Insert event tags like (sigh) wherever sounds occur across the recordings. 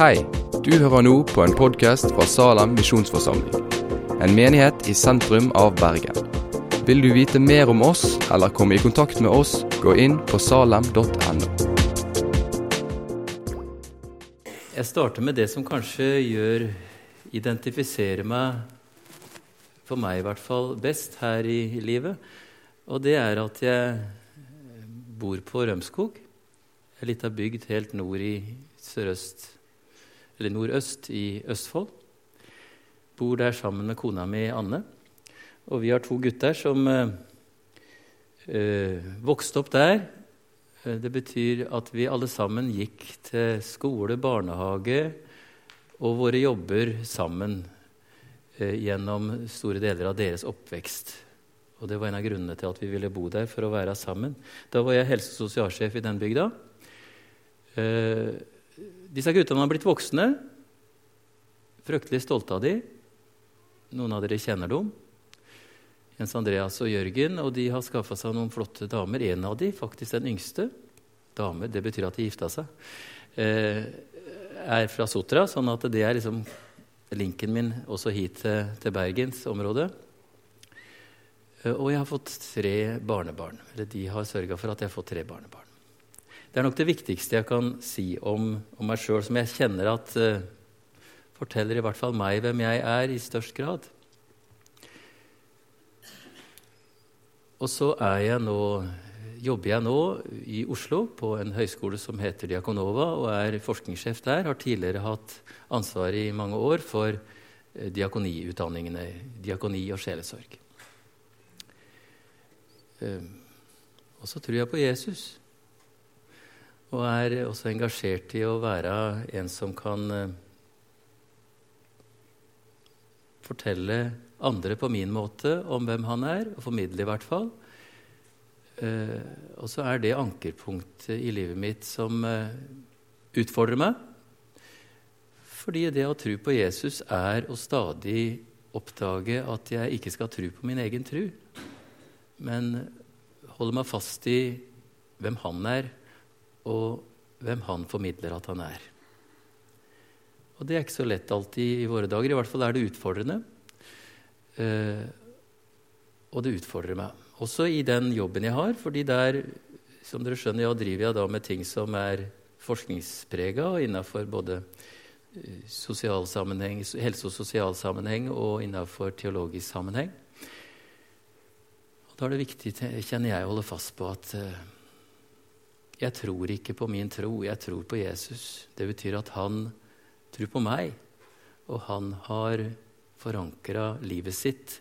Hei, du hører nå på en podkast fra Salem misjonsforsamling. En menighet i sentrum av Bergen. Vil du vite mer om oss eller komme i kontakt med oss, gå inn på salem.no. Jeg starter med det som kanskje gjør identifiserer meg, for meg i hvert fall, best her i livet. Og det er at jeg bor på Rømskog, ei lita bygd helt nord i sørøst, eller nordøst i Østfold. Bor der sammen med kona mi Anne. Og vi har to gutter som øh, vokste opp der. Det betyr at vi alle sammen gikk til skole, barnehage og våre jobber sammen øh, gjennom store deler av deres oppvekst. Og Det var en av grunnene til at vi ville bo der, for å være sammen. Da var jeg helse- og sosialsjef i den bygda. Eh, disse guttene har blitt voksne. Fryktelig stolte av dem. Noen av dere kjenner dem. Jens Andreas og Jørgen. Og de har skaffa seg noen flotte damer. En av dem, faktisk den yngste, damer, det betyr at de gifta seg, eh, er fra Sotra. Sånn at det er liksom linken min også hit til, til bergensområdet. Eh, og jeg har fått tre barnebarn. Eller de har sørga for at jeg har fått tre barnebarn. Det er nok det viktigste jeg kan si om, om meg sjøl, som jeg kjenner at uh, forteller i hvert fall meg hvem jeg er, i størst grad. Og så jeg nå, jobber jeg nå i Oslo på en høyskole som heter Diakonova, og er forskningssjef der. Har tidligere hatt ansvar i mange år for uh, diakoniutdanningene, diakoni og sjelesorg. Uh, og så tror jeg på Jesus. Og er også engasjert i å være en som kan uh, fortelle andre på min måte om hvem han er, og formidle i hvert fall. Uh, og så er det ankerpunktet i livet mitt som uh, utfordrer meg. Fordi det å tro på Jesus er å stadig oppdage at jeg ikke skal tro på min egen tro, men holde meg fast i hvem han er, og hvem han formidler at han er. Og det er ikke så lett alltid i våre dager. I hvert fall er det utfordrende. Eh, og det utfordrer meg. Også i den jobben jeg har, fordi der som dere skjønner, ja, driver jeg da med ting som er forskningsprega innafor både helse- og sosial sammenheng og innafor teologisk sammenheng. Og Da er det viktig, kjenner jeg, å holde fast på at uh, jeg tror ikke på min tro, jeg tror på Jesus. Det betyr at han tror på meg, og han har forankra livet sitt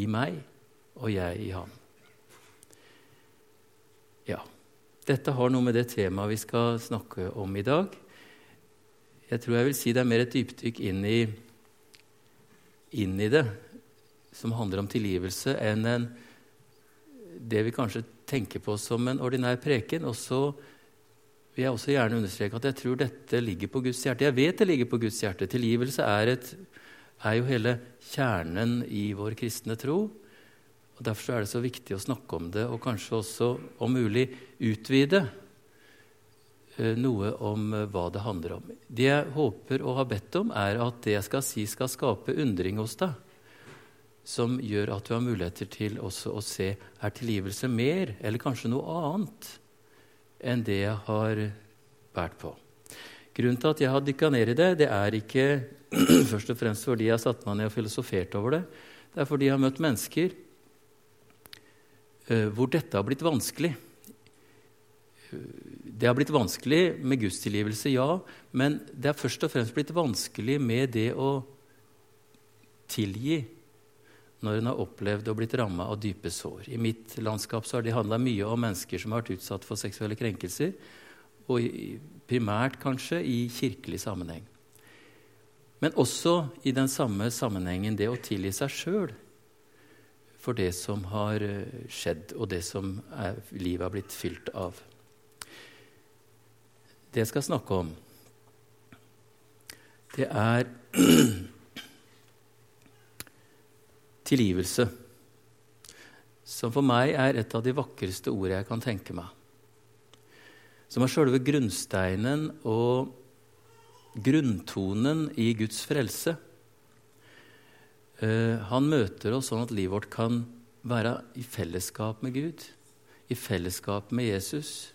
i meg, og jeg i ham. Ja, dette har noe med det temaet vi skal snakke om i dag. Jeg tror jeg vil si det er mer et dypdykk inn i, inn i det, som handler om tilgivelse, enn en, det vi kanskje tenker på som en ordinær preken. Og så vil jeg også gjerne understreke at jeg tror dette ligger på Guds hjerte. Jeg vet det ligger på Guds hjerte. Tilgivelse er, et, er jo hele kjernen i vår kristne tro. Og Derfor er det så viktig å snakke om det, og kanskje også om mulig utvide eh, noe om eh, hva det handler om. Det jeg håper og har bedt om, er at det jeg skal si, skal skape undring hos deg som gjør at du har muligheter til også å se er tilgivelse mer, eller kanskje noe annet, enn det jeg har båret på. Grunnen til at jeg har dykka ned i det, det er ikke (clears throat) først og fremst fordi jeg har satt meg ned og filosofert over det. Det er fordi jeg har møtt mennesker uh, hvor dette har blitt vanskelig. Det har blitt vanskelig med gudstilgivelse, ja, men det har først og fremst blitt vanskelig med det å tilgi når en har opplevd og blitt ramma av dype sår. I mitt landskap så har det handla mye om mennesker som har vært utsatt for seksuelle krenkelser, og primært kanskje i kirkelig sammenheng. Men også i den samme sammenhengen det å tilgi seg sjøl for det som har skjedd, og det som er, livet har blitt fylt av. Det jeg skal snakke om, det er (clears throat) tilgivelse, som for meg er et av de vakreste ordene jeg kan tenke meg. Som er sjølve grunnsteinen og grunntonen i Guds frelse. Eh, han møter oss sånn at livet vårt kan være i fellesskap med Gud, i fellesskap med Jesus.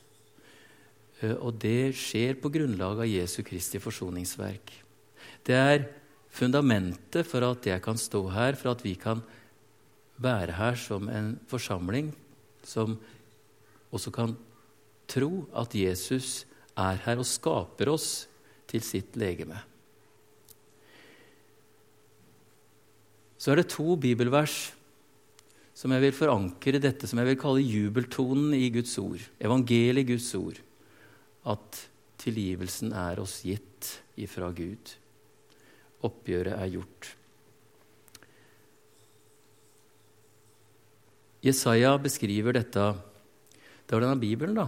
Eh, og det skjer på grunnlag av Jesu Kristi forsoningsverk. Det er fundamentet for at jeg kan stå her, for at vi kan være her som en forsamling som også kan tro at Jesus er her og skaper oss til sitt legeme. Så er det to bibelvers som jeg vil forankre dette som jeg vil kalle jubeltonen i Guds ord, evangeliet i Guds ord, at tilgivelsen er oss gitt ifra Gud. Oppgjøret er gjort. Jesaja beskriver dette Det var denne Bibelen, da.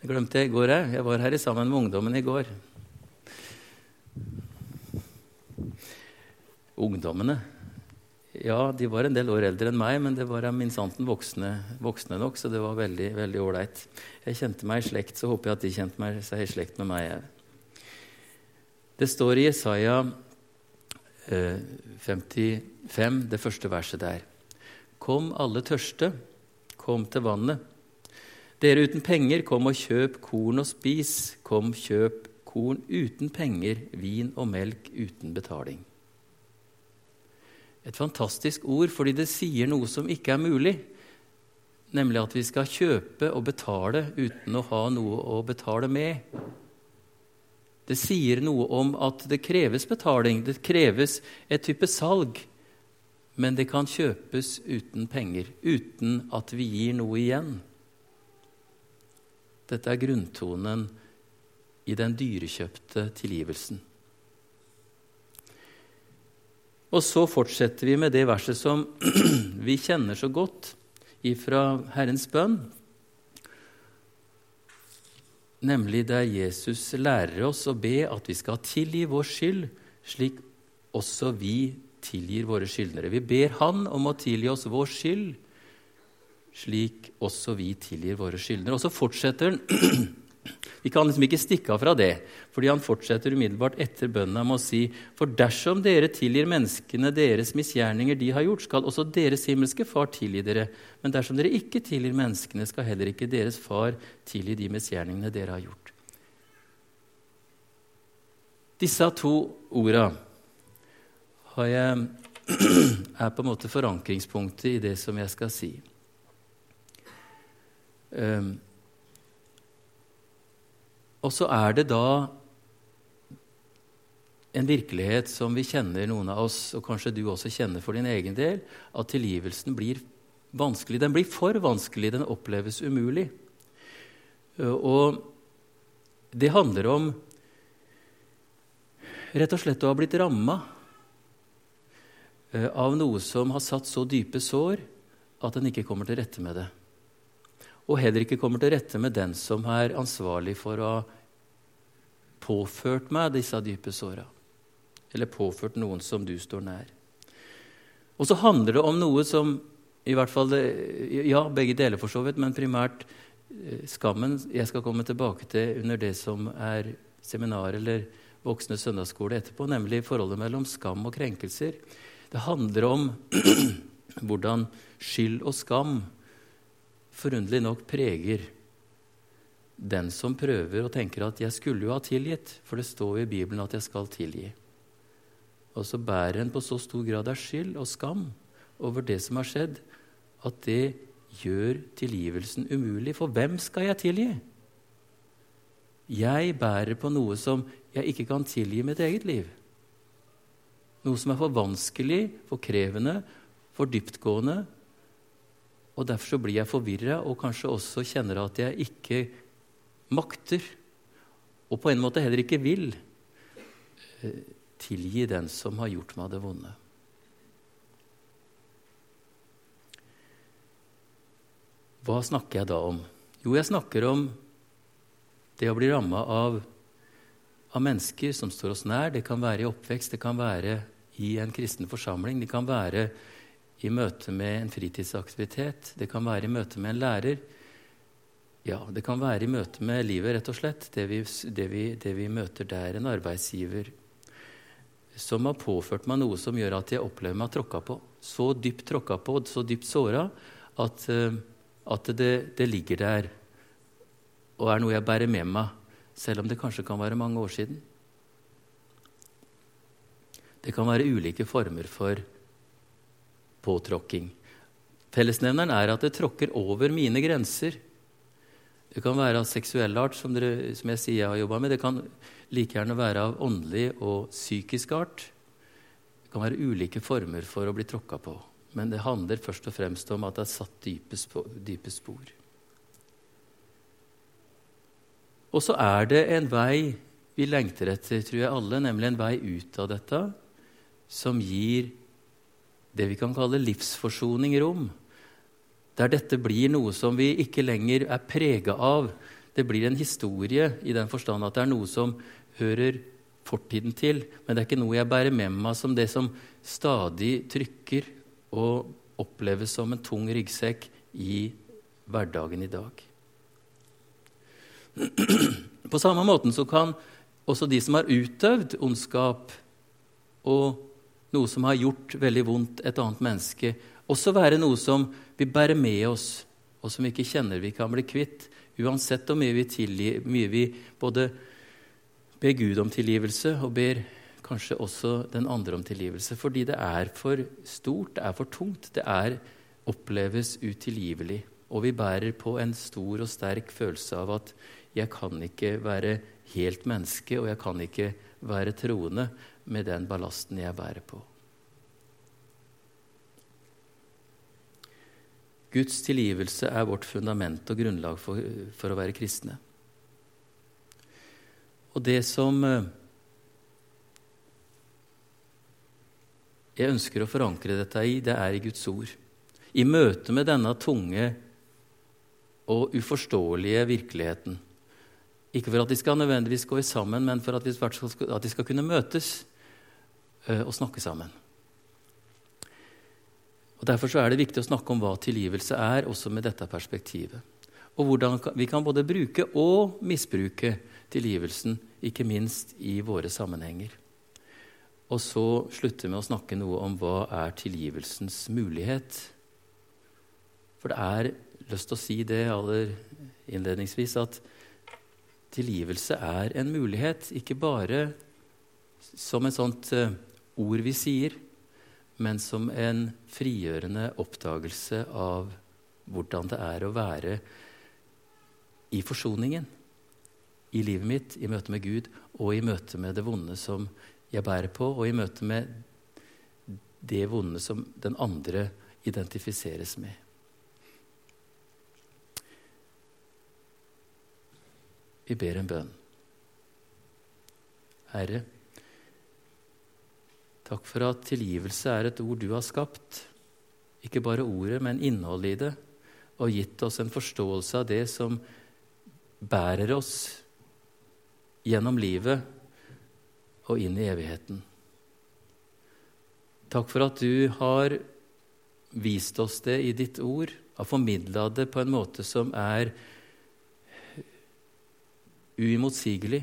Jeg glemte det i går, jeg. Jeg var her sammen med ungdommen i går. Ungdommene Ja, de var en del år eldre enn meg, men det var minsanten voksne, voksne nok, så det var veldig veldig ålreit. Jeg kjente meg i slekt, så håper jeg at de kjente meg, seg i slekt med meg. Det står i Jesaja eh, 55, det første verset der. Kom alle tørste, kom til vannet. Dere uten penger, kom og kjøp korn og spis. Kom, kjøp korn uten penger, vin og melk uten betaling. Et fantastisk ord fordi det sier noe som ikke er mulig, nemlig at vi skal kjøpe og betale uten å ha noe å betale med. Det sier noe om at det kreves betaling, det kreves et type salg, men det kan kjøpes uten penger, uten at vi gir noe igjen. Dette er grunntonen i den dyrekjøpte tilgivelsen. Og så fortsetter vi med det verset som (clears throat) vi kjenner så godt ifra Herrens bønn, nemlig der Jesus lærer oss å be at vi skal tilgi vår skyld, slik også vi tilgir våre skyldnere. Vi ber Han om å tilgi oss vår skyld, slik også vi tilgir våre skyldnere. Og så fortsetter han (clears throat) Vi kan liksom ikke stikke av fra det, fordi han fortsetter umiddelbart etter bønna med å si For dersom dere tilgir menneskene deres misgjerninger de har gjort, skal også deres himmelske Far tilgi dere. Men dersom dere ikke tilgir menneskene, skal heller ikke deres Far tilgi de misgjerningene dere har gjort. Disse to orda (clears throat) er på en måte forankringspunktet i det som jeg skal si. Um, og så er det da en virkelighet som vi kjenner, noen av oss, og kanskje du også kjenner for din egen del, at tilgivelsen blir vanskelig. Den blir for vanskelig, den oppleves umulig. Og det handler om rett og slett å ha blitt ramma eh, av noe som har satt så dype sår at en ikke kommer til rette med det og heller ikke kommer til rette med den som er ansvarlig for å ha påført meg disse dype såra. Eller påført noen som du står nær. Og så handler det om noe som i hvert fall, Ja, begge deler for så vidt, men primært eh, skammen jeg skal komme tilbake til under det som er seminar eller voksne søndagsskole etterpå, nemlig forholdet mellom skam og krenkelser. Det handler om (clears throat) hvordan skyld og skam forunderlig nok preger den som prøver og tenker at 'jeg skulle jo ha tilgitt', for det står i Bibelen at jeg skal tilgi. Og så bærer en på så stor grad av skyld og skam over det som har skjedd, at det gjør tilgivelsen umulig. For hvem skal jeg tilgi? Jeg bærer på noe som jeg ikke kan tilgi mitt eget liv. Noe som er for vanskelig, for krevende, for dyptgående, og Derfor så blir jeg forvirra og kanskje også kjenner at jeg ikke makter, og på en måte heller ikke vil, eh, tilgi den som har gjort meg det vonde. Hva snakker jeg da om? Jo, jeg snakker om det å bli ramma av, av, mennesker som står oss nær. Det kan være i oppvekst, det kan være i en kristen forsamling, det kan være i møte med en fritidsaktivitet, det kan være i møte med en lærer. Ja, det kan være i møte med livet, rett og slett. Det vi, det vi, det vi møter der, en arbeidsgiver som har påført meg noe som gjør at jeg opplever meg tråkka på. Så dypt tråkka på, så dypt såra, at, eh, at det, det, ligger der og er noe jeg bærer med meg, selv om det kanskje kan være mange år siden. Det kan være ulike former for påtråkking. Fellesnevneren er at det tråkker over mine grenser. Det kan være av seksuell art, som, dere, som jeg sier jeg har jobba med. Det kan like gjerne være av åndelig og psykisk art. Det kan være ulike former for å bli tråkka på. Men det handler først og fremst om at det er satt dype, dype spor. Og så er det en vei vi lengter etter, tror jeg alle, nemlig en vei ut av dette, som gir det vi kan kalle livsforsoning rom. Der dette blir noe som vi ikke lenger er prega av. Det blir en historie i den forstand at det er noe som hører fortiden til, men det er ikke noe jeg bærer med meg som det som stadig trykker og oppleves som en tung ryggsekk i hverdagen i dag. På samme måten så kan også de som har utøvd ondskap og noe som har gjort veldig vondt et annet menneske, også være noe som vi bærer med oss, og som vi ikke kjenner vi kan bli kvitt, uansett hvor mye vi, tilgir, mye vi både ber Gud om tilgivelse og ber kanskje også den andre om tilgivelse. Fordi det er for stort, det er for tungt. Det er, oppleves utilgivelig. Og vi bærer på en stor og sterk følelse av at jeg kan ikke være helt menneske, og jeg kan ikke være troende med den ballasten jeg bærer på. Guds tilgivelse er vårt fundament og grunnlag for, for å være kristne. Og det som eh, jeg ønsker å forankre dette i, det er i Guds ord. I møte med denne tunge og uforståelige virkeligheten ikke for at de skal nødvendigvis gå sammen, men for at, vi, at de skal kunne møtes uh, og snakke sammen. Og Derfor er det viktig å snakke om hva tilgivelse er, også med dette perspektivet. Og hvordan vi kan både bruke og misbruke tilgivelsen, ikke minst i våre sammenhenger. Og så slutte med å snakke noe om hva er tilgivelsens mulighet. For det er lyst til å si det aller innledningsvis at tilgivelse er en mulighet, ikke bare som et sånt uh, ord vi sier, men som en frigjørende oppdagelse av hvordan det er å være i forsoningen i livet mitt, i møte med Gud, og i møte med det vonde som jeg bærer på, og i møte med det vonde som den andre identifiseres med. Vi ber en bønn. Herre, takk for at tilgivelse er et ord du har skapt. Ikke bare ordet, men innholdet i det, og gitt oss en forståelse av det som bærer oss gjennom livet og inn i evigheten. Takk for at du har vist oss det i ditt ord, har formidla det på en måte som er uimotsigelig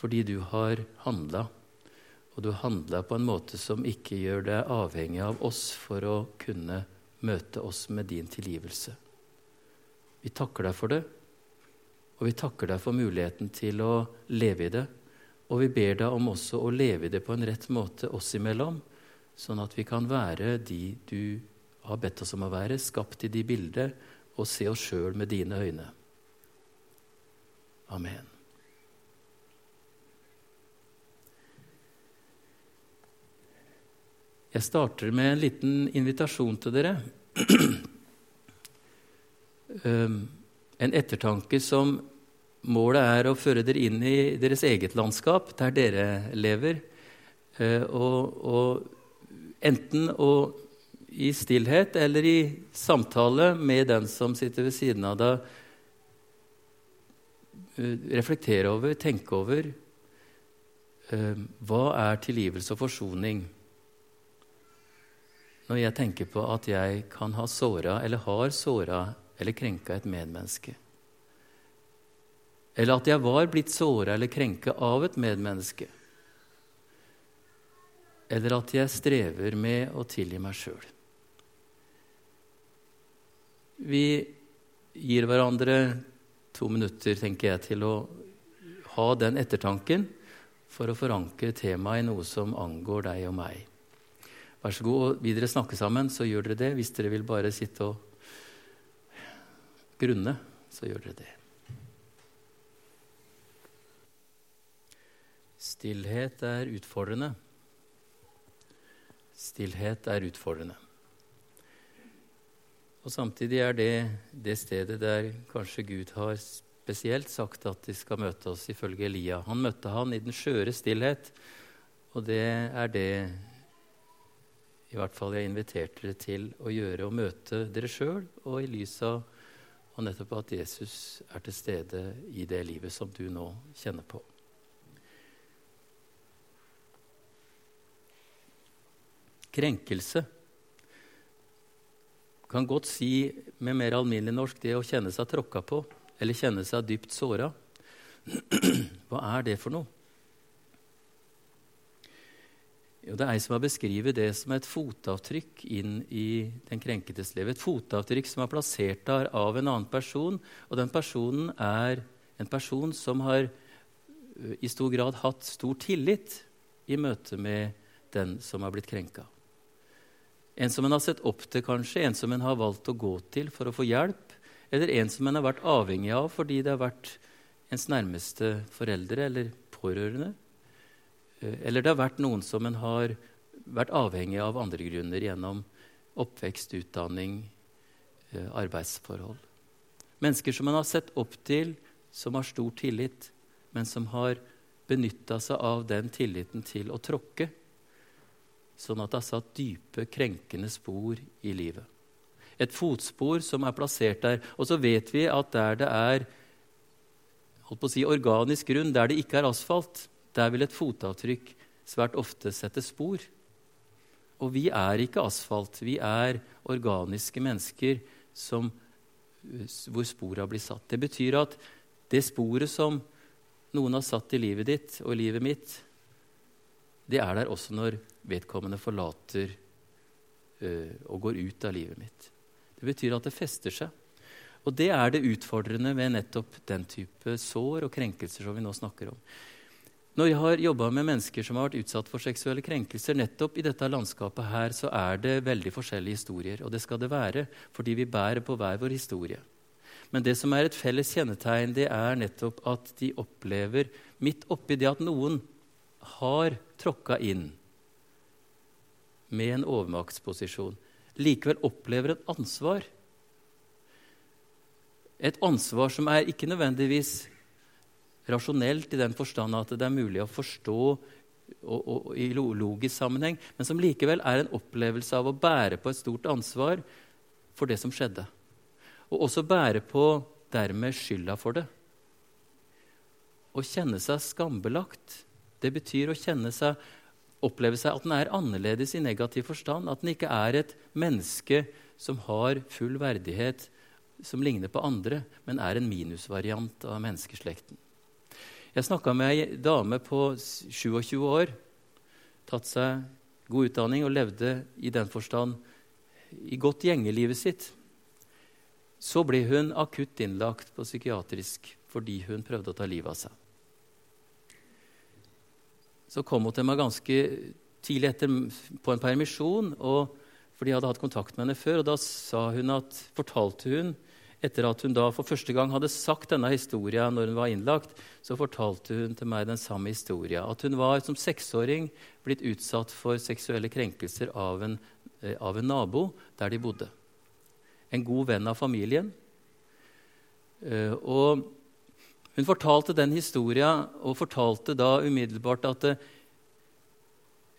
fordi du har handla. Og du handla på en måte som ikke gjør deg avhengig av oss for å kunne møte oss med din tilgivelse. Vi takker deg for det, og vi takker deg for muligheten til å leve i det. Og vi ber deg om også å leve i det på en rett måte oss imellom, sånn at vi kan være de du har bedt oss om å være, skapt i de bilder, og se oss sjøl med dine øyne. Amen. Jeg starter med en liten invitasjon til dere. Um, en ettertanke som målet er å føre dere inn i deres eget landskap, der dere lever. Uh, og, og enten å, i stillhet eller i samtale med den som sitter ved siden av deg, Eh, reflektere over, tenke over uh, hva er tilgivelse og forsoning? Når jeg tenker på at jeg kan ha såra eller har såra eller krenka et medmenneske. Eller at jeg var blitt såra eller krenka av et medmenneske. Eller at jeg strever med å tilgi meg sjøl. Vi gir hverandre to minutter, tenker jeg, til å ha den ettertanken for å forankre temaet i noe som angår deg og meg. Vær så god, og Vil dere snakke sammen, så gjør dere det. Hvis dere vil bare sitte og grunne, så gjør dere det. Stillhet er utfordrende. Stillhet er utfordrende. Og samtidig er det det stedet der kanskje Gud har spesielt sagt at de skal møte oss, ifølge Elia. Han møtte han i den skjøre stillhet, og det er det i hvert fall jeg inviterte dere til å gjøre, å møte dere sjøl, og i lys av og nettopp at Jesus er til stede i det livet som du nå kjenner på. Krenkelse kan godt si med mer alminnelig norsk det å kjenne seg tråkka på eller kjenne seg dypt såra. (clears throat) Hva er det for noe? Jo, det er ei som har beskrevet det som et fotavtrykk inn i den krenkedes liv. Et fotavtrykk som er plassert der av en annen person, og den personen er en person som har i stor grad hatt stor tillit i møte med den som har blitt krenka. En som en har sett opp til, kanskje, en som en har valgt å gå til for å få hjelp, eller en som en har vært avhengig av fordi det har vært ens nærmeste foreldre eller pårørende. Eh, eller det har vært noen som en har vært avhengig av andre grunner gjennom oppvekst, utdanning, eh, arbeidsforhold. Mennesker som en har sett opp til, som har stor tillit, men som har benytta seg av den tilliten til å tråkke, sånn at det har satt dype, krenkende spor i livet et fotspor som er plassert der. Og så vet vi at der det er holdt på å si, organisk grunn, der det ikke er asfalt, der vil et fotavtrykk svært ofte sette spor. Og vi er ikke asfalt. Vi er organiske mennesker som, hvor spora blir satt. Det betyr at det sporet som noen har satt i livet ditt og livet mitt, det er der også når vedkommende forlater uh, og går ut av livet mitt. Det betyr at det fester seg. Og det er det utfordrende ved nettopp den type sår og krenkelser som vi nå snakker om. Når jeg har jobba med mennesker som har vært utsatt for seksuelle krenkelser, nettopp i dette landskapet her, så er det veldig forskjellige historier. Og det skal det være, fordi vi bærer på hver vår historie. Men det som er et felles kjennetegn, det er nettopp at de opplever, midt oppi det at noen har tråkka inn med en overmaktsposisjon, likevel opplever et ansvar. Et ansvar som er ikke nødvendigvis rasjonelt i den forstand at det er mulig å forstå og, og, i logisk sammenheng, men som likevel er en opplevelse av å bære på et stort ansvar for det som skjedde. Og også bære på dermed skylda for det. Å kjenne seg skambelagt, det betyr å kjenne seg oppleve seg at den er annerledes i negativ forstand. At den ikke er et menneske som har full verdighet, som ligner på andre, men er en minusvariant av menneskeslekten. Jeg snakka med ei dame på 27 år, tatt seg god utdanning og levde i den forstand i godt gjengelivet sitt. Så ble hun akutt innlagt på psykiatrisk fordi hun prøvde å ta livet av seg så kom hun til meg ganske tidlig etter på en permisjon. Og, for de hadde hatt kontakt med henne før. Og da hun at, fortalte hun, etter at hun da for første gang hadde sagt denne historien når hun var innlagt, så fortalte hun til meg den samme historien. At hun var som seksåring blitt utsatt for seksuelle krenkelser av en, eh, av en nabo der de bodde. En god venn av familien. Uh, og hun fortalte den historien og fortalte da umiddelbart at det,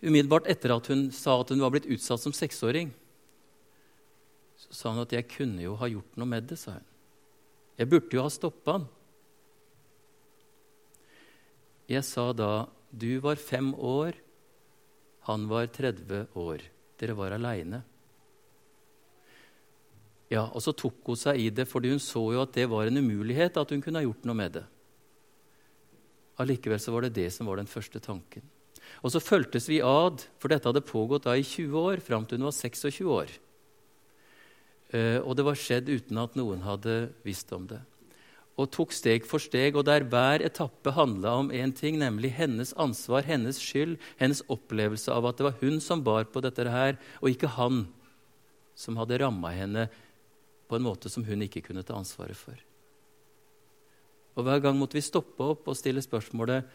umiddelbart etter at hun sa at hun var blitt utsatt som seksåring, så sa hun at 'jeg kunne jo ha gjort noe med det', sa hun. 'Jeg burde jo ha stoppa han'. Jeg sa da 'du var fem år, han var 30 år'. Dere var aleine. Ja, og så tok hun seg i det, fordi hun så jo at det var en umulighet at hun kunne ha gjort noe med det. allikevel så var det det som var den første tanken. Og så fulgtes vi ad, for dette hadde pågått da i 20 år, fram til hun var 26 år. Eh, og det var skjedd uten at noen hadde visst om det og tok steg for steg, og der hver etappe handla om én ting, nemlig hennes ansvar, hennes skyld, hennes opplevelse av at det var hun som bar på dette her, og ikke han som hadde ramma henne på en måte som hun ikke kunne ta ansvaret for. Og Hver gang måtte vi stoppe opp og stille spørsmålet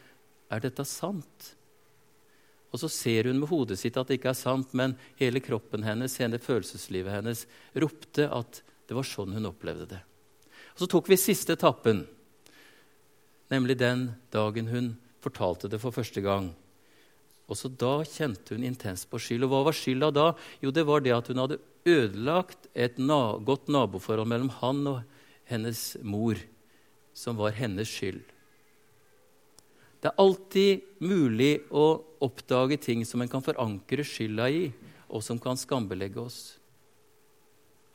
er dette sant. Og så ser hun med hodet sitt at det ikke er sant, men hele kroppen hennes, hele følelseslivet hennes ropte at det var sånn hun opplevde det. Og Så tok vi siste etappen, nemlig den dagen hun fortalte det for første gang. Og så Da kjente hun intenst på skyld. Og hva var skylda da? Jo, det var det at hun hadde ødelagt et na godt naboforhold mellom han og hennes mor, som var hennes skyld. Det er alltid mulig å oppdage ting som en kan forankre skylda i, og som kan skambelegge oss.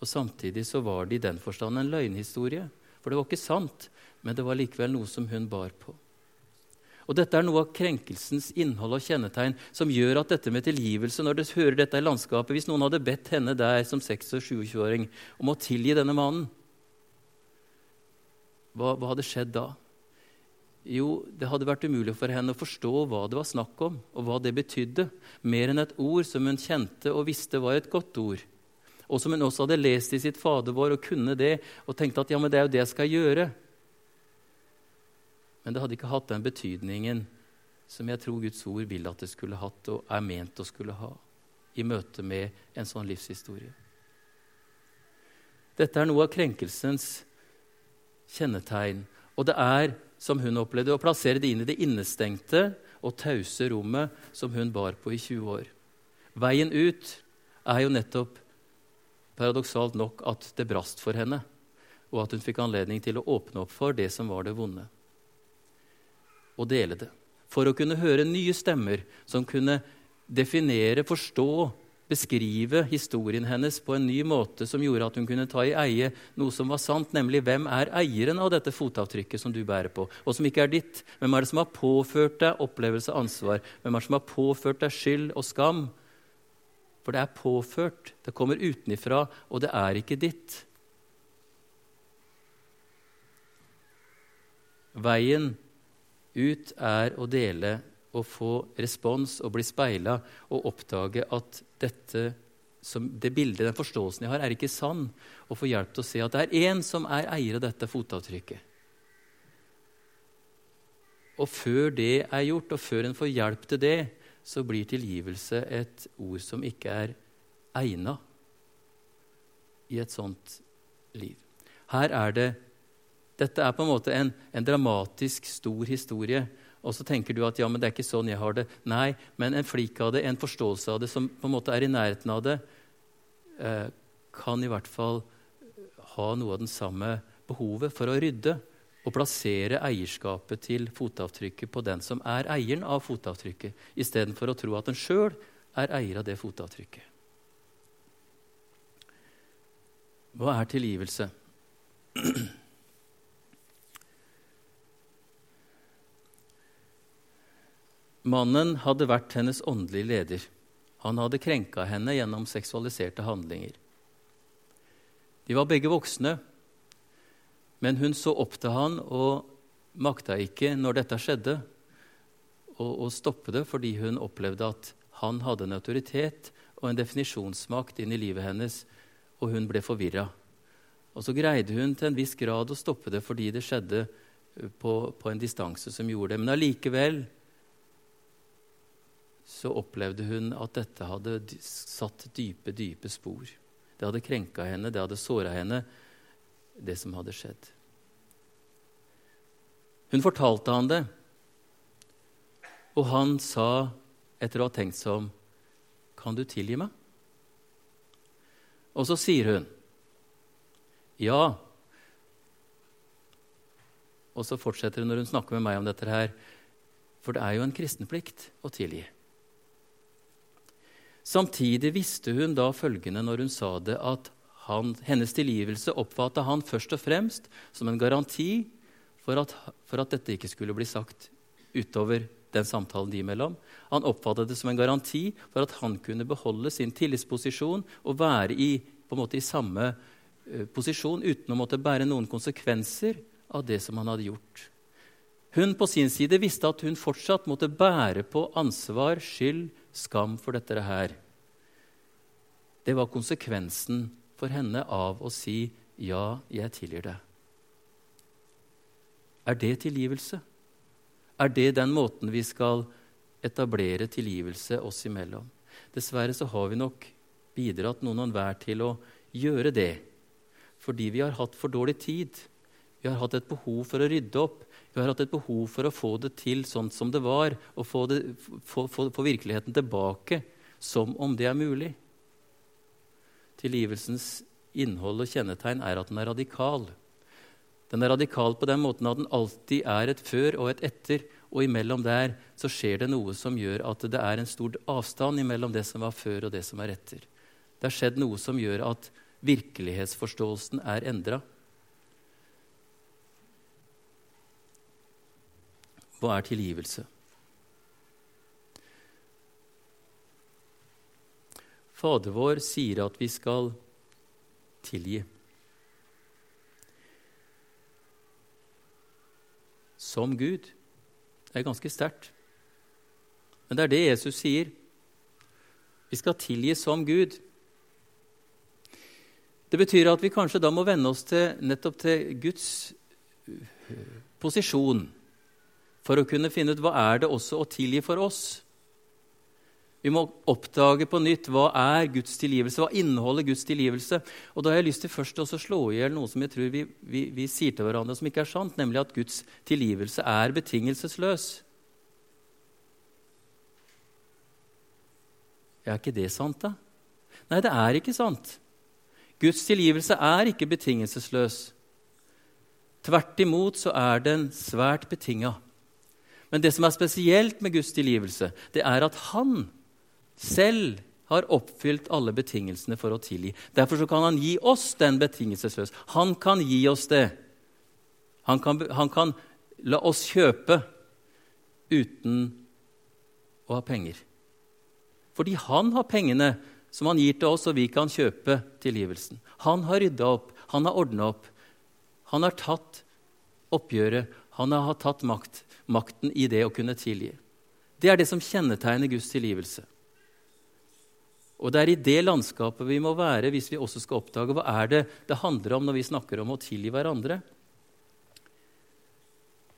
Og Samtidig så var det i den forstand en løgnhistorie. For det var ikke sant, men det var likevel noe som hun bar på. Og Dette er noe av krenkelsens innhold og kjennetegn som gjør at dette med tilgivelse Når dere hører dette i landskapet, Hvis noen hadde bedt henne der som 26- og 27-åring om å tilgi denne mannen, hva, hva hadde skjedd da? Jo, det hadde vært umulig for henne å forstå hva det var snakk om, og hva det betydde, mer enn et ord som hun kjente og visste var et godt ord og som hun også hadde lest i sitt Fader vår og kunne det, og tenkte at ja, men det er jo det jeg skal gjøre. Men det hadde ikke hatt den betydningen som jeg tror Guds ord vil at det skulle hatt, og er ment å skulle ha, i møte med en sånn livshistorie. Dette er noe av krenkelsens kjennetegn. Og det er, som hun opplevde, å plassere det inn i det innestengte og tause rommet som hun bar på i 20 år. Veien ut er jo nettopp paradoksalt nok at det brast for henne, og at hun fikk anledning til å åpne opp for det som var det vonde, og dele det. For å kunne høre nye stemmer som kunne definere, forstå, beskrive historien hennes på en ny måte som gjorde at hun kunne ta i eie noe som var sant, nemlig hvem er eieren av dette fotavtrykket som du bærer på, og som ikke er ditt? Hvem er det som har påført deg opplevelse av ansvar? Hvem er det som har påført deg skyld og skam? For det er påført, det kommer utenifra, og det er ikke ditt. Veien ut er å dele og få respons og bli speila og oppdage at dette, det bildet, den forståelsen jeg har, er ikke sann. Og få hjelp til å se at det er én som er eier av dette fotavtrykket. Og før det er gjort, og før en får hjelp til det, så blir tilgivelse et ord som ikke er egna i et sånt liv. Her er det Dette er på en måte en, en, dramatisk, stor historie. Og så tenker du at ja, men det er ikke sånn jeg har det. Nei, men en flik av det, en forståelse av det som på en måte er i nærheten av det, eh, kan i hvert fall ha noe av den samme behovet for å rydde og plassere eierskapet til fotavtrykket på den som er eieren av fotavtrykket, istedenfor å tro at en sjøl er eier av det fotavtrykket. Hva er tilgivelse? (clears throat) Mannen hadde vært hennes åndelige leder. Han hadde krenka henne gjennom seksualiserte handlinger. De var begge voksne, men hun så opp til han og makta ikke, når dette skjedde, å stoppe det fordi hun opplevde at han hadde en autoritet og en definisjonsmakt inn i livet hennes, og hun ble forvirra. Og så greide hun til en viss grad å stoppe det fordi det skjedde på, på en distanse som gjorde det. Men allikevel så opplevde hun at dette hadde satt dype, dype spor. Det hadde krenka henne, det hadde såra henne, det som hadde skjedd. Hun fortalte han det, og han sa, etter å ha tenkt seg om, 'Kan du tilgi meg?' Og så sier hun, 'Ja'. Og så fortsetter hun når hun snakker med meg om dette her, for det er jo en kristenplikt å tilgi. Samtidig visste hun da følgende når hun sa det, at han, hennes tilgivelse oppfatta han først og fremst som en garanti for at, for at dette ikke skulle bli sagt utover den samtalen de imellom. Han oppfattet det som en garanti for at han kunne beholde sin tillitsposisjon og være i, på en måte, i samme uh, posisjon uten å måtte bære noen konsekvenser av det som han hadde gjort. Hun på sin side visste at hun fortsatt måtte bære på ansvar, skyld, skam for dette her. Det var konsekvensen for henne av å si 'ja, jeg tilgir deg'. Er det tilgivelse? Er det den måten vi skal etablere tilgivelse oss imellom? Dessverre så har vi nok bidratt noen og hver til å gjøre det fordi vi har hatt for dårlig tid. Vi har hatt et behov for å rydde opp. Vi har hatt et behov for å få det til sånn som det var, og få, det, få, få, få virkeligheten tilbake som om det er mulig. Tilgivelsens innhold og kjennetegn er at den er radikal. Den er radikal på den måten at den alltid er et før og et etter, og imellom der så skjer det noe som gjør at det er en stor avstand imellom det som var før, og det som er etter. Det har skjedd noe som gjør at virkelighetsforståelsen er endra. Hva er tilgivelse? Fader vår sier at vi skal tilgi. Som Gud. Det er ganske sterkt. Men det er det Jesus sier. Vi skal tilgi som Gud. Det betyr at vi kanskje da må venne oss til, nettopp til Guds posisjon for å kunne finne ut hva er det også å tilgi for oss. Vi må oppdage på nytt hva er Guds tilgivelse, hva inneholder Guds tilgivelse. Og Da har jeg lyst til først å slå i hjel noe som jeg tror vi, vi, vi, sier til hverandre som ikke er sant, nemlig at Guds tilgivelse er betingelsesløs. Er ikke det sant, da? Nei, det er ikke sant. Guds tilgivelse er ikke betingelsesløs. Tvert imot så er den svært betinga. Men det som er spesielt med Guds tilgivelse, det er at han selv har oppfylt alle betingelsene for å tilgi. Derfor kan han gi oss den betingelsesløs. Han kan gi oss det. Han kan, han kan la oss kjøpe uten å ha penger. Fordi han har pengene som han gir til oss, og vi kan kjøpe tilgivelsen. Han har rydda opp, han har ordna opp. Han har tatt oppgjøret, han har tatt makt makten i det å kunne tilgi. Det er det som kjennetegner Guds tilgivelse. Og Det er i det landskapet vi må være hvis vi også skal oppdage hva er det det handler om når vi snakker om å tilgi hverandre.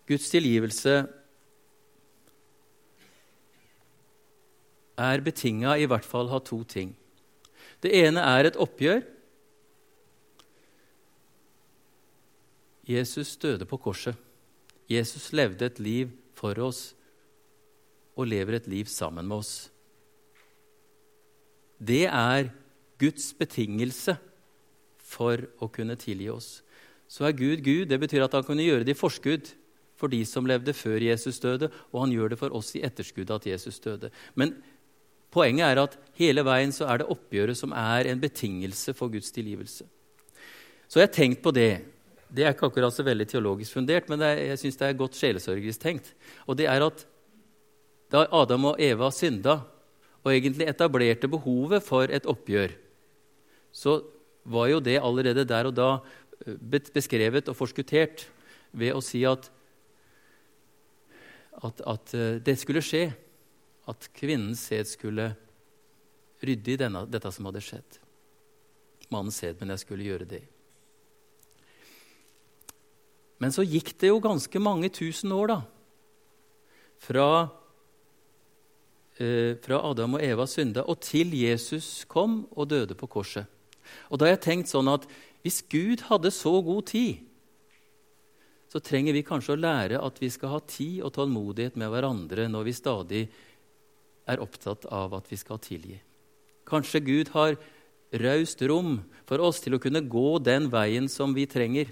Guds tilgivelse er betinga i hvert fall av to ting. Det ene er et oppgjør. Jesus døde på korset. Jesus levde et liv for oss og lever et liv sammen med oss. Det er Guds betingelse for å kunne tilgi oss. Så er Gud Gud. Det betyr at han kunne gjøre det i forskudd for de som levde før Jesus døde, og han gjør det for oss i etterskudd at Jesus døde. Men poenget er at hele veien så er det oppgjøret som er en betingelse for Guds tilgivelse. Så jeg har tenkt på det det er ikke akkurat så veldig teologisk fundert, men er, jeg syns det er godt sjelesørgerisk tenkt. Og det er at da Adam og Eva synda og egentlig etablerte behovet for et oppgjør, så var jo det allerede der og da eh, beskrevet og forskuttert ved å si at, at, at eh, det skulle skje. At kvinnens sæd skulle rydde i denne, dette som hadde skjedd. Mannens sæd, men jeg skulle gjøre det. Men så gikk det jo ganske mange tusen år, da. Fra, eh, fra Adam og Eva synda og til Jesus kom og døde på korset. Og da har jeg tenkt sånn at hvis Gud hadde så god tid, så trenger vi kanskje å lære at vi skal ha tid og tålmodighet med hverandre når vi stadig er opptatt av at vi skal tilgi. Kanskje Gud har raust rom for oss til å kunne gå den veien som vi trenger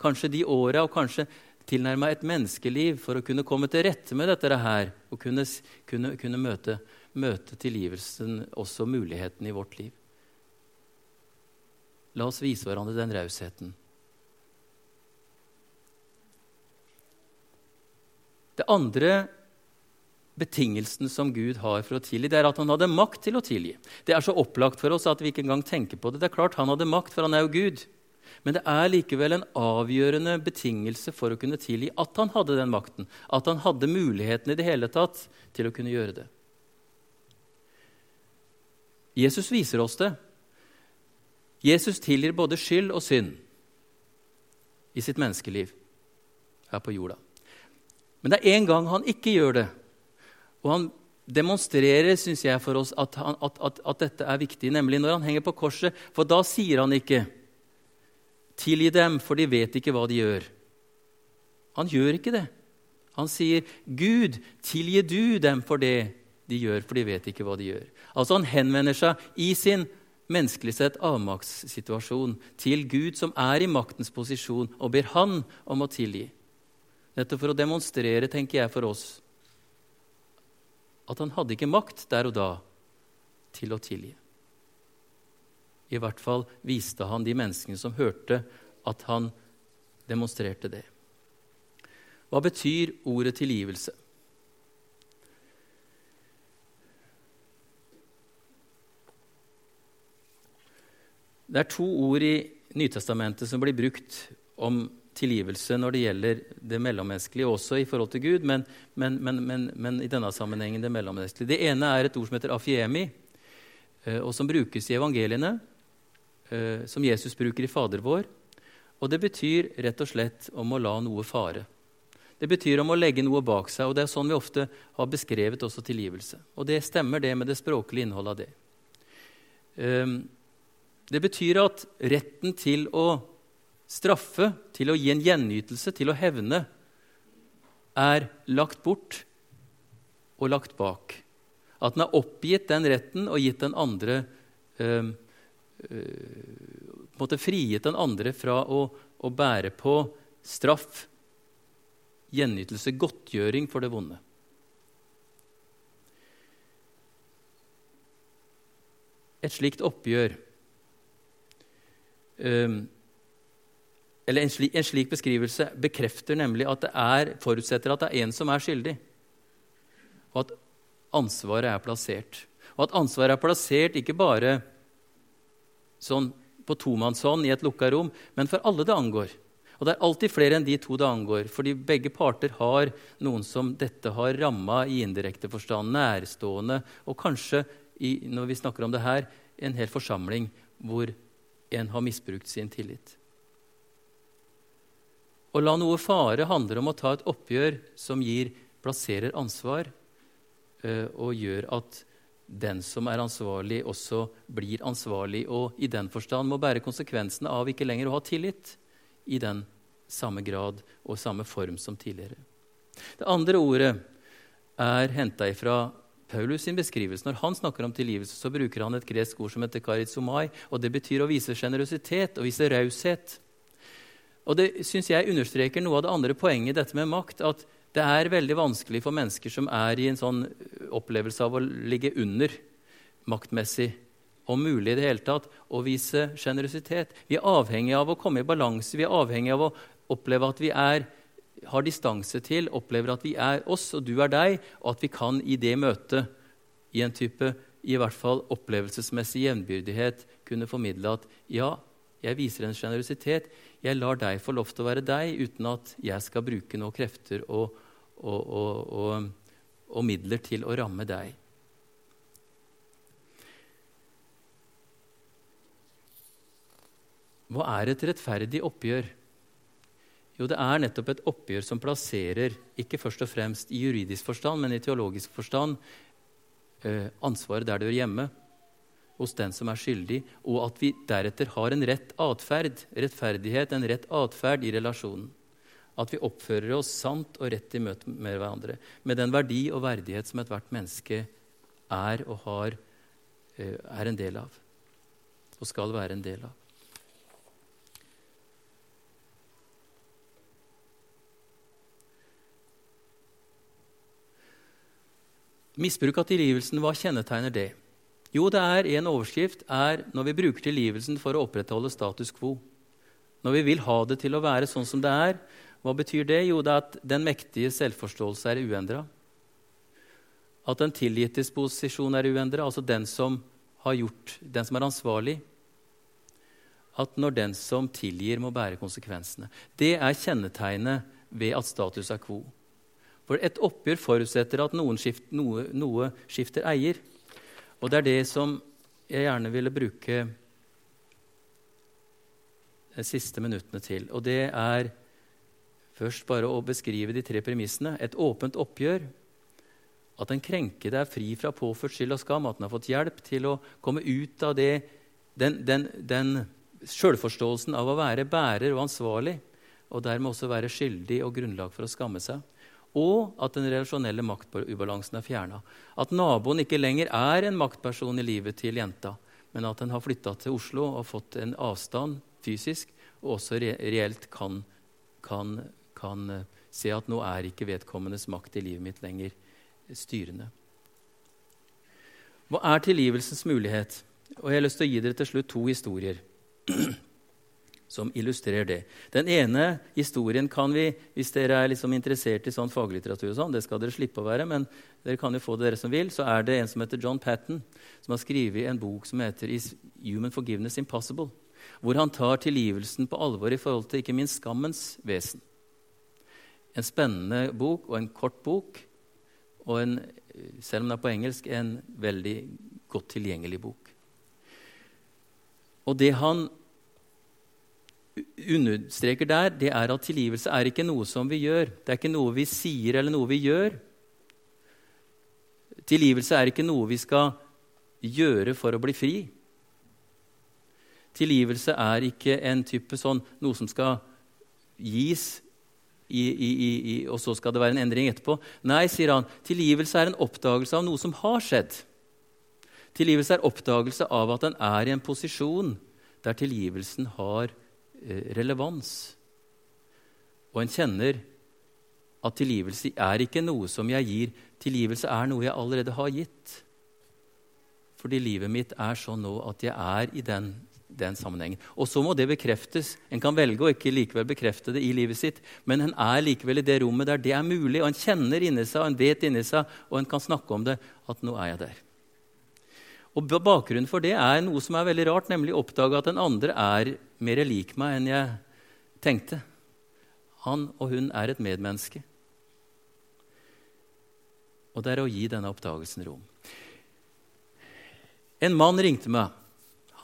kanskje de åra og kanskje tilnærma et menneskeliv for å kunne komme til rette med dette her og kunne, kunne, kunne møte, møte tilgivelsen, også muligheten i vårt liv. La oss vise hverandre den rausheten. Det andre betingelsen som Gud har for å tilgi. Det er at han hadde makt til å tilgi. Det er så opplagt for oss at vi ikke engang tenker på det. Det er klart han hadde makt, for han er jo Gud. Men det er likevel en avgjørende betingelse for å kunne tilgi at han hadde den makten. At han hadde muligheten i det hele tatt til å kunne gjøre det. Jesus viser oss det. Jesus tilgir både skyld og synd i sitt menneskeliv her på jorda. Men det er én gang han ikke gjør det. Og han demonstrerer synes jeg, for oss at, han, at, at, at, dette er viktig, nemlig når han henger på korset. For da sier han ikke 'tilgi dem, for de vet ikke hva de gjør'. Han gjør ikke det. Han sier 'Gud, tilgi du dem for det de gjør, for de vet ikke hva de gjør'. Altså Han henvender seg i sin menneskelig sett avmaktssituasjon til Gud, som er i maktens posisjon, og ber Han om å tilgi. Nettopp for å demonstrere, tenker jeg, for oss at han hadde ikke makt der og da til å tilgi. I hvert fall viste han de menneskene som hørte, at han demonstrerte det. Hva betyr ordet tilgivelse? Det er to ord i Nytestamentet som blir brukt om tilgivelse når det gjelder det mellommenneskelige, også i forhold til Gud, men, men, men, men, i denne sammenhengen det mellommenneskelige. Det ene er et ord som heter afiemi, eh, og som brukes i evangeliene, eh, som Jesus bruker i Fader vår. Og det betyr rett og slett om å la noe fare. Det betyr om å legge noe bak seg, og det er sånn vi ofte har beskrevet også tilgivelse. Og det stemmer, det med det språklige innholdet av det. Um, det betyr at retten til å straffe, til å gi en gjenytelse, til å hevne, er lagt bort og lagt bak. At den har oppgitt den retten og gitt den andre øh, måte Frigitt den andre fra å, å bære på straff, gjenytelse, godtgjøring for det vonde. Et slikt oppgjør um, eller en slik, en slik, beskrivelse bekrefter nemlig at det er, forutsetter at det er en som er skyldig, og at ansvaret er plassert. Og at ansvaret er plassert ikke bare sånn på tomannshånd i et lukka rom, men for alle det angår. Og det er alltid flere enn de to det angår, fordi begge parter har noen som dette har ramma i indirekte forstand, nærstående, og kanskje, i, når vi snakker om det her, en hel forsamling hvor en har misbrukt sin tillit. Å la noe fare handler om å ta et oppgjør som gir, plasserer ansvar, eh, og gjør at den som er ansvarlig, også blir ansvarlig, og i den forstand må bære konsekvensene av ikke lenger å ha tillit i den samme grad og samme form som tidligere. Det andre ordet er henta fra Paulus sin beskrivelse. Når han snakker om tilgivelse, så bruker han et gresk ord som heter karitsomai, og det betyr å vise sjenerøsitet og vise raushet. Og det synes jeg understreker noe av det andre poenget, dette med makt. At det er veldig vanskelig for mennesker som er i en sånn opplevelse av å ligge under maktmessig, om mulig i det hele tatt, å vise sjenerøsitet. Vi er avhengig av å komme i balanse. Vi er avhengig av å oppleve at vi er, har distanse til, opplever at vi er oss og du er deg, og at vi kan i det møtet, i en type i hvert fall opplevelsesmessig jevnbyrdighet, kunne formidle at ja, jeg viser en sjenerøsitet jeg lar deg få lov til å være deg uten at jeg skal bruke noen krefter og, og, og, og, midler til å ramme deg. Hva er et rettferdig oppgjør? Jo, det er nettopp et oppgjør som plasserer, ikke først og fremst i juridisk forstand, men i teologisk forstand, eh, ansvaret der det hører hjemme hos den som er skyldig, og at vi deretter har en rett atferd, rettferdighet, en rett atferd i relasjonen. At vi oppfører oss sant og rett i møte med hverandre, med den verdi og verdighet som ethvert menneske er og har, eh, er en del av, og skal være en del av. Misbruk av tilgivelsen, hva kjennetegner det? Jo, det er en overskrift er når vi bruker tilgivelsen for å opprettholde status quo. Når vi vil ha det til å være sånn som det er. Hva betyr det? Jo, det er at den mektige selvforståelse er uendra. at den tilgittes posisjon er uendra, altså den som har gjort, den som er ansvarlig. At når den som tilgir, må bære konsekvensene. Det er kjennetegnet ved at status er quo. For et oppgjør forutsetter at skift, noe, noe, skifter eier. Og det er det som jeg gjerne ville bruke de siste minuttene til. Og det er først bare å beskrive de tre premissene. Et åpent oppgjør. At den krenkede er fri fra påført skyld og skam. At den har fått hjelp til å komme ut av det, den, den, den sjølforståelsen av å være bærer og ansvarlig, og dermed også være skyldig og grunnlag for å skamme seg. Og at den relasjonelle maktubalansen er fjerna. At naboen ikke lenger er en maktperson i livet til jenta, men at den har flytta til Oslo og fått en avstand fysisk, og også reelt kan, kan, kan eh, se at nå er ikke vedkommendes makt i livet mitt lenger styrende. Hva er tilgivelsens mulighet? Og Jeg har lyst til å gi dere til slutt to historier (clears throat) som illustrerer det. Den ene historien kan vi, hvis dere er liksom interessert i sånn faglitteratur, og sånn, det skal dere slippe å være, men dere kan jo få det dere som vil, så er det en som heter John Patten, som har skrevet en bok som heter Is Human Forgiveness Impossible? Hvor han tar tilgivelsen på alvor i forhold til ikke minst skammens vesen. En spennende bok og en kort bok, og en, selv om den er på engelsk, en veldig godt tilgjengelig bok. Og det han understreker der, det er at tilgivelse er ikke noe som vi gjør. Det er ikke noe vi sier eller noe vi gjør. Tilgivelse er ikke noe vi skal gjøre for å bli fri. Tilgivelse er ikke en type sånn noe som skal gis, i, i, i, og så skal det være en endring etterpå. Nei, sier han, tilgivelse er en oppdagelse av noe som har skjedd. Tilgivelse er oppdagelse av at en er i en posisjon der tilgivelsen har Eh, relevans. Og en kjenner at tilgivelse er ikke noe som jeg gir. Tilgivelse er noe jeg allerede har gitt. Fordi livet mitt er sånn nå at jeg er i den, den sammenhengen. Og så må det bekreftes. En kan velge å ikke likevel bekrefte det i livet sitt, men en er likevel i det rommet der det er mulig, og en kjenner inni seg, og en vet inni seg, og en kan snakke om det, at nå er jeg der. Og Bakgrunnen for det er noe som er veldig rart, nemlig å oppdage at den andre er mer lik meg enn jeg tenkte. Han og hun er et medmenneske. Og det er å gi denne oppdagelsen rom. En mann ringte meg.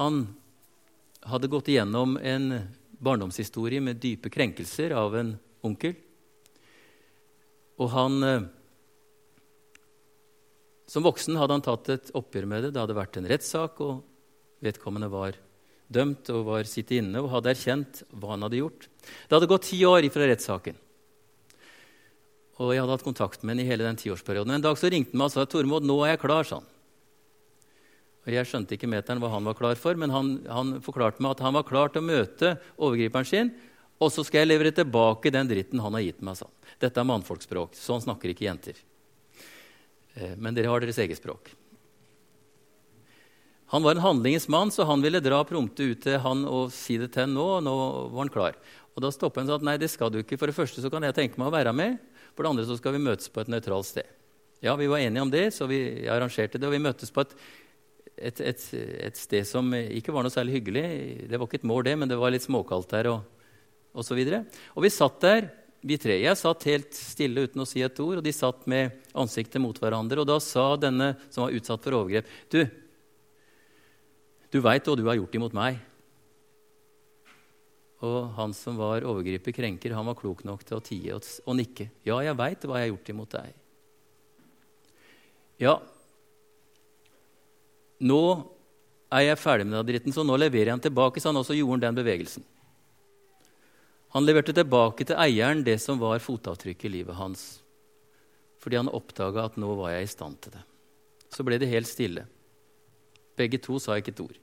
Han hadde gått igjennom en barndomshistorie med dype krenkelser av en onkel. Og han eh, som voksen hadde han tatt et oppgjør med det. Det hadde vært en rettssak, og vedkommende var dømt og var sittet inne og hadde erkjent hva han hadde gjort. Det hadde gått ti år fra rettssaken. Og jeg hadde hatt kontakt med ham i hele den tiårsperioden. En dag så ringte han meg og sa Tormod, nå er jeg klar. sånn. Og Jeg skjønte ikke meteren hva han var klar for, men han, han forklarte meg at han var klar til å møte overgriperen sin, og så skal jeg levere tilbake den dritten han har gitt meg. sånn. Dette er mannfolkspråk. Sånn snakker ikke jenter. Eh, men dere har deres eget språk. Han var en handlingens mann, så han ville dra prompte ut til han og si det til nå. og nå var han klar. Og Da stoppet han og sa at nei, det skal du ikke. For det første så kan jeg tenke meg å være med. For det andre så skal vi møtes på et nøytralt sted. Ja, Vi var enige om det, så vi arrangerte det. Og vi møttes på et, et, et, et, sted som ikke var noe særlig hyggelig. Det var ikke et mål, det, men det var litt småkaldt der. Og, og, så videre. og vi satt der vi tre. Jeg satt helt stille uten å si et ord, og de satt med ansiktet mot hverandre. Og da sa denne som var utsatt for overgrep, du, du veit hva du har gjort imot meg. Og han som var overgriper, krenker, han var klok nok til å tie og, og nikke. Ja, jeg veit hva jeg har gjort imot deg. Ja, nå er jeg ferdig med den dritten, så nå leverer jeg den tilbake. Så han også gjorde den bevegelsen. Han leverte tilbake til eieren det som var fotavtrykket i livet hans. Fordi han oppdaga at nå var jeg i stand til det. Så ble det helt stille. Begge to sa ikke et ord.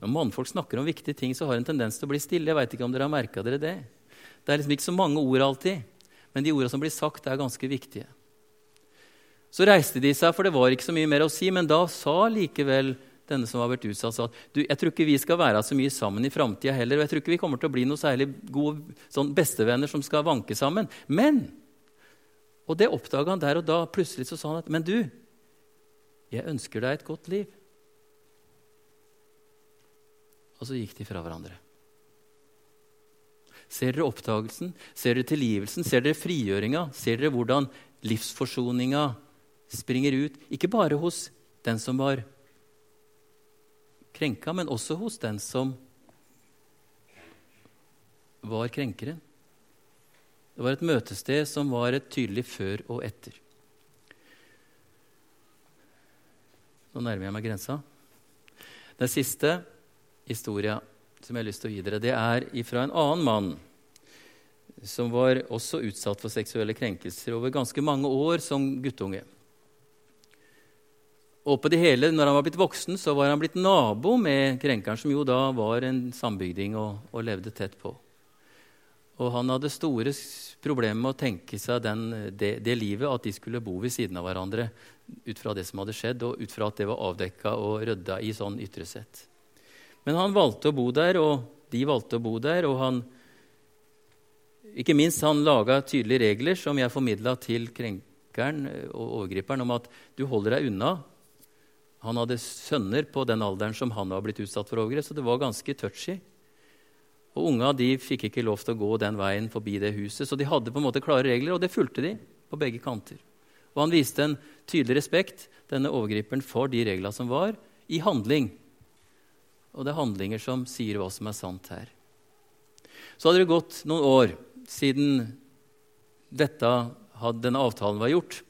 Når mannfolk snakker om viktige ting, så har en tendens til å bli stille. Jeg vet ikke om dere har merka dere det. Det er liksom ikke så mange ord alltid, men de ordene som blir sagt, er ganske viktige. Så reiste de seg, for det var ikke så mye mer å si, men da sa likevel denne som har vært utsatt, sa at du, jeg tror ikke vi skal være så mye sammen i framtida heller. Og jeg tror ikke vi kommer til å bli noe særlig gode sånn bestevenner som skal vanke sammen. Men Og det oppdaga han der og da. Plutselig så sa han at men du, 'Jeg ønsker deg et godt liv'. Og så gikk de fra hverandre. Ser dere oppdagelsen? Ser dere tilgivelsen? Ser dere frigjøringa? Ser dere hvordan livsforsoninga springer ut? Ikke bare hos den som var krenka, men også hos den som var krenkeren. Det var et møtested som var et tydelig før og etter. Nå nærmer jeg meg grensa. Den siste historia som jeg har lyst til å gi dere, det er fra en annen mann som var også utsatt for seksuelle krenkelser over ganske mange år som guttunge. Og på det hele, når han var blitt voksen, så var han blitt nabo med krenkeren, som jo da var en sambygding og, og levde tett på. Og han hadde store problemer med å tenke seg den, det, det, livet, at de skulle bo ved siden av hverandre ut fra det som hadde skjedd, og ut fra at det var avdekka og rydda i sånn ytre sett. Men han valgte å bo der, og de valgte å bo der, og han ikke minst han laga tydelige regler som jeg formidla til krenkeren og overgriperen, om at du holder deg unna. Han hadde sønner på den alderen som han var blitt utsatt for overgrep, så det var ganske touchy. Og Unga de fikk ikke lov til å gå den veien forbi det huset, så de hadde på en måte klare regler, og det fulgte de på begge kanter. Og han viste en tydelig respekt, denne overgriperen, for de reglene som var, i handling. Og det er handlinger som sier hva som er sant her. Så hadde det gått noen år siden dette, denne avtalen var gjort.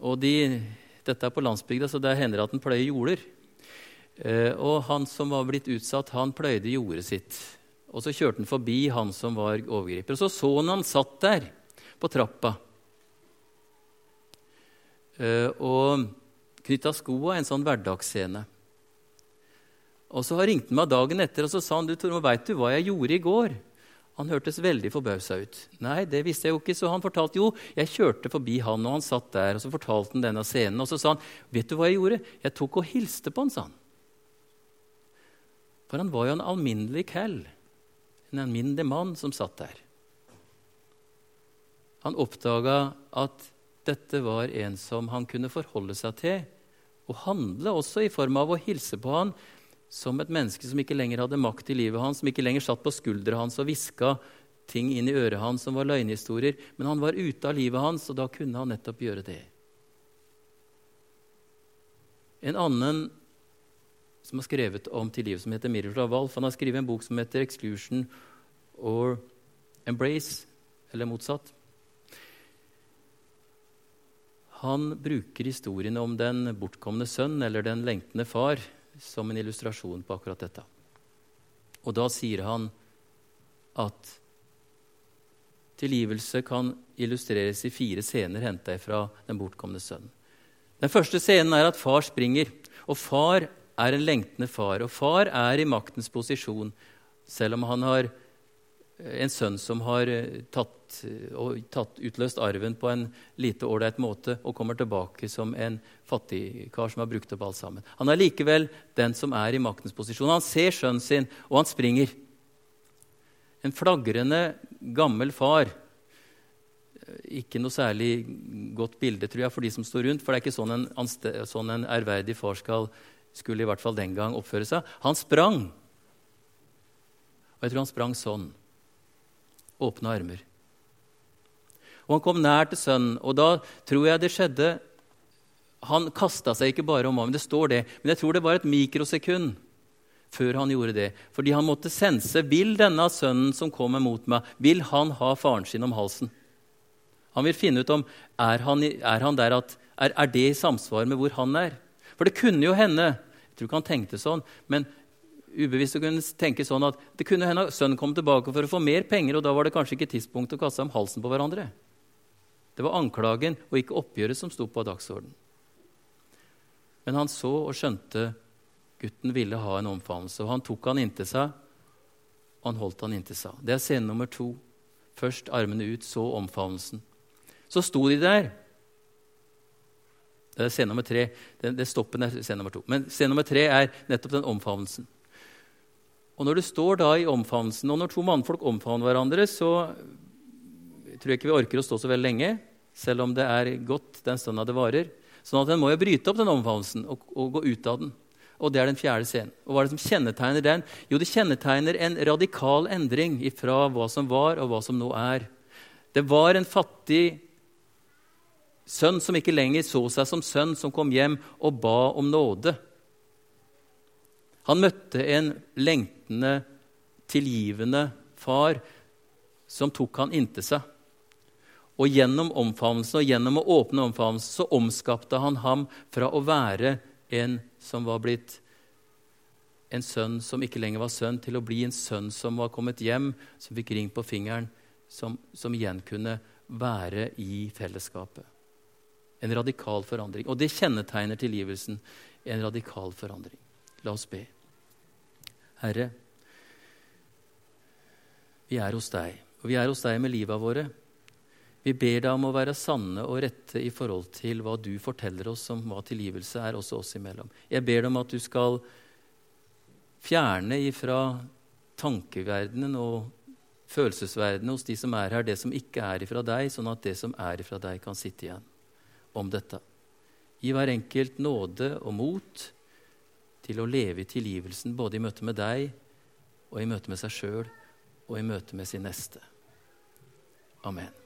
Og de, dette er på landsbygda, så det hender at en pløyer jorder. Eh, og han som var blitt utsatt, han pløyde jordet sitt. Og så kjørte han forbi han som var overgriper. Og så så han han satt der på trappa eh, og knytta skoa, en sånn hverdagsscene. Og så ringte han meg dagen etter og så sa han, du, Tormod, veit du hva jeg gjorde i går? Han hørtes veldig forbausa ut. Nei, det visste jeg jo ikke, så han fortalte jo. Jeg kjørte forbi han, og han satt der, og så fortalte han denne scenen. Og så sa han, vet du hva jeg gjorde? Jeg tok og hilste på han, sa han. For han var jo en alminnelig kall, en alminnelig mann som satt der. Han oppdaga at dette var en som han kunne forholde seg til og handle også i form av å hilse på han som et menneske som ikke lenger hadde makt i livet hans, som ikke lenger satt på skuldra hans og hviska ting inn i øret hans som var løgnhistorier. Men han var ute av livet hans, og da kunne han nettopp gjøre det. En annen som har skrevet om til livet, som heter Miroslav Walf. Han har skrevet en bok som heter 'Exclusion or Embrace', eller motsatt. Han bruker historien om den bortkomne sønn eller den lengtende far som en illustrasjon på akkurat dette. Og da sier han at tilgivelse kan illustreres i fire scener henta fra den bortkomne sønnen. Den første scenen er at far springer. Og far er en lengtende far. Og far er i maktens posisjon, selv om han har en sønn som har eh, eh, tatt utløst arven på en lite ålreit måte og kommer tilbake som en fattigkar som har brukt opp alt sammen. Han er likevel den som er i maktens posisjon. Han ser sønnen sin, og han springer. En flagrende, gammel far. Ikke noe særlig godt bilde tror jeg, for de som står rundt. For det er ikke sånn en, sånn en ærverdig far skal skulle i hvert fall den gang oppføre seg. Han sprang. Og jeg tror han sprang sånn. Åpne armer. Og han kom nær til sønnen, og da tror jeg det skjedde Han kasta seg ikke bare om ham, det står det, men jeg tror det var et mikrosekund før han gjorde det. Fordi han måtte sense vil denne sønnen som kommer mot meg, vil han ha faren sin om halsen. Han vil finne ut om er han, er han der at, er, er det i samsvar med hvor han er. For det kunne jo hende jeg tror ikke han tenkte sånn, men ubevisst kunne tenke sånn at det kunne hende sønnen kom tilbake for å få mer penger, og da var det kanskje ikke tidspunkt å kaste ham halsen på hverandre. Det var anklagen og ikke oppgjøret som sto på dagsorden. Men han så og skjønte gutten ville ha en omfavnelse, og han tok han inntil seg, og han holdt han inntil seg. Det er scene nummer to. Først armene ut, så omfavnelsen. Så sto de der det er scene nummer tre. Det, det stoppen er scene nummer to. Men scene nummer tre er nettopp den omfavnelsen. Og når du står da i omfavnelsen, og når to mannfolk omfavner hverandre, så tror jeg ikke vi orker å stå så veldig lenge, selv om det er godt den stunda det varer. Sånn at en må jo bryte opp den omfavnelsen og, og, gå ut av den. Og det er den fjerde scenen. Og hva er det som kjennetegner den? Jo, det kjennetegner en radikal endring fra hva som var, og hva som nå er. Det var en fattig sønn som ikke lenger så seg som sønn, som kom hjem og ba om nåde. Han møtte en lengtende, tilgivende far som tok han inntil seg. Og gjennom omfavnelsen og gjennom å åpne omfavnelsen så omskapte han ham fra å være en som var blitt en sønn som ikke lenger var sønn, til å bli en sønn som var kommet hjem, som fikk ring på fingeren, som, som igjen kunne være i fellesskapet. En radikal forandring. Og det kjennetegner tilgivelsen. En radikal forandring. La oss be. Herre, vi er hos deg, og vi er hos deg med livet våre. Vi ber deg om å være sanne og rette i forhold til hva du forteller oss om hva tilgivelse er, også oss imellom. Jeg ber deg om at du skal fjerne ifra tankeverdenen og følelsesverdenen hos de som er her, det som ikke er ifra deg, sånn at det som er ifra deg, kan sitte igjen om dette. Gi hver enkelt nåde og mot til å leve i tilgivelsen, både i møte med deg og i møte med seg sjøl og i møte med sin neste. Amen.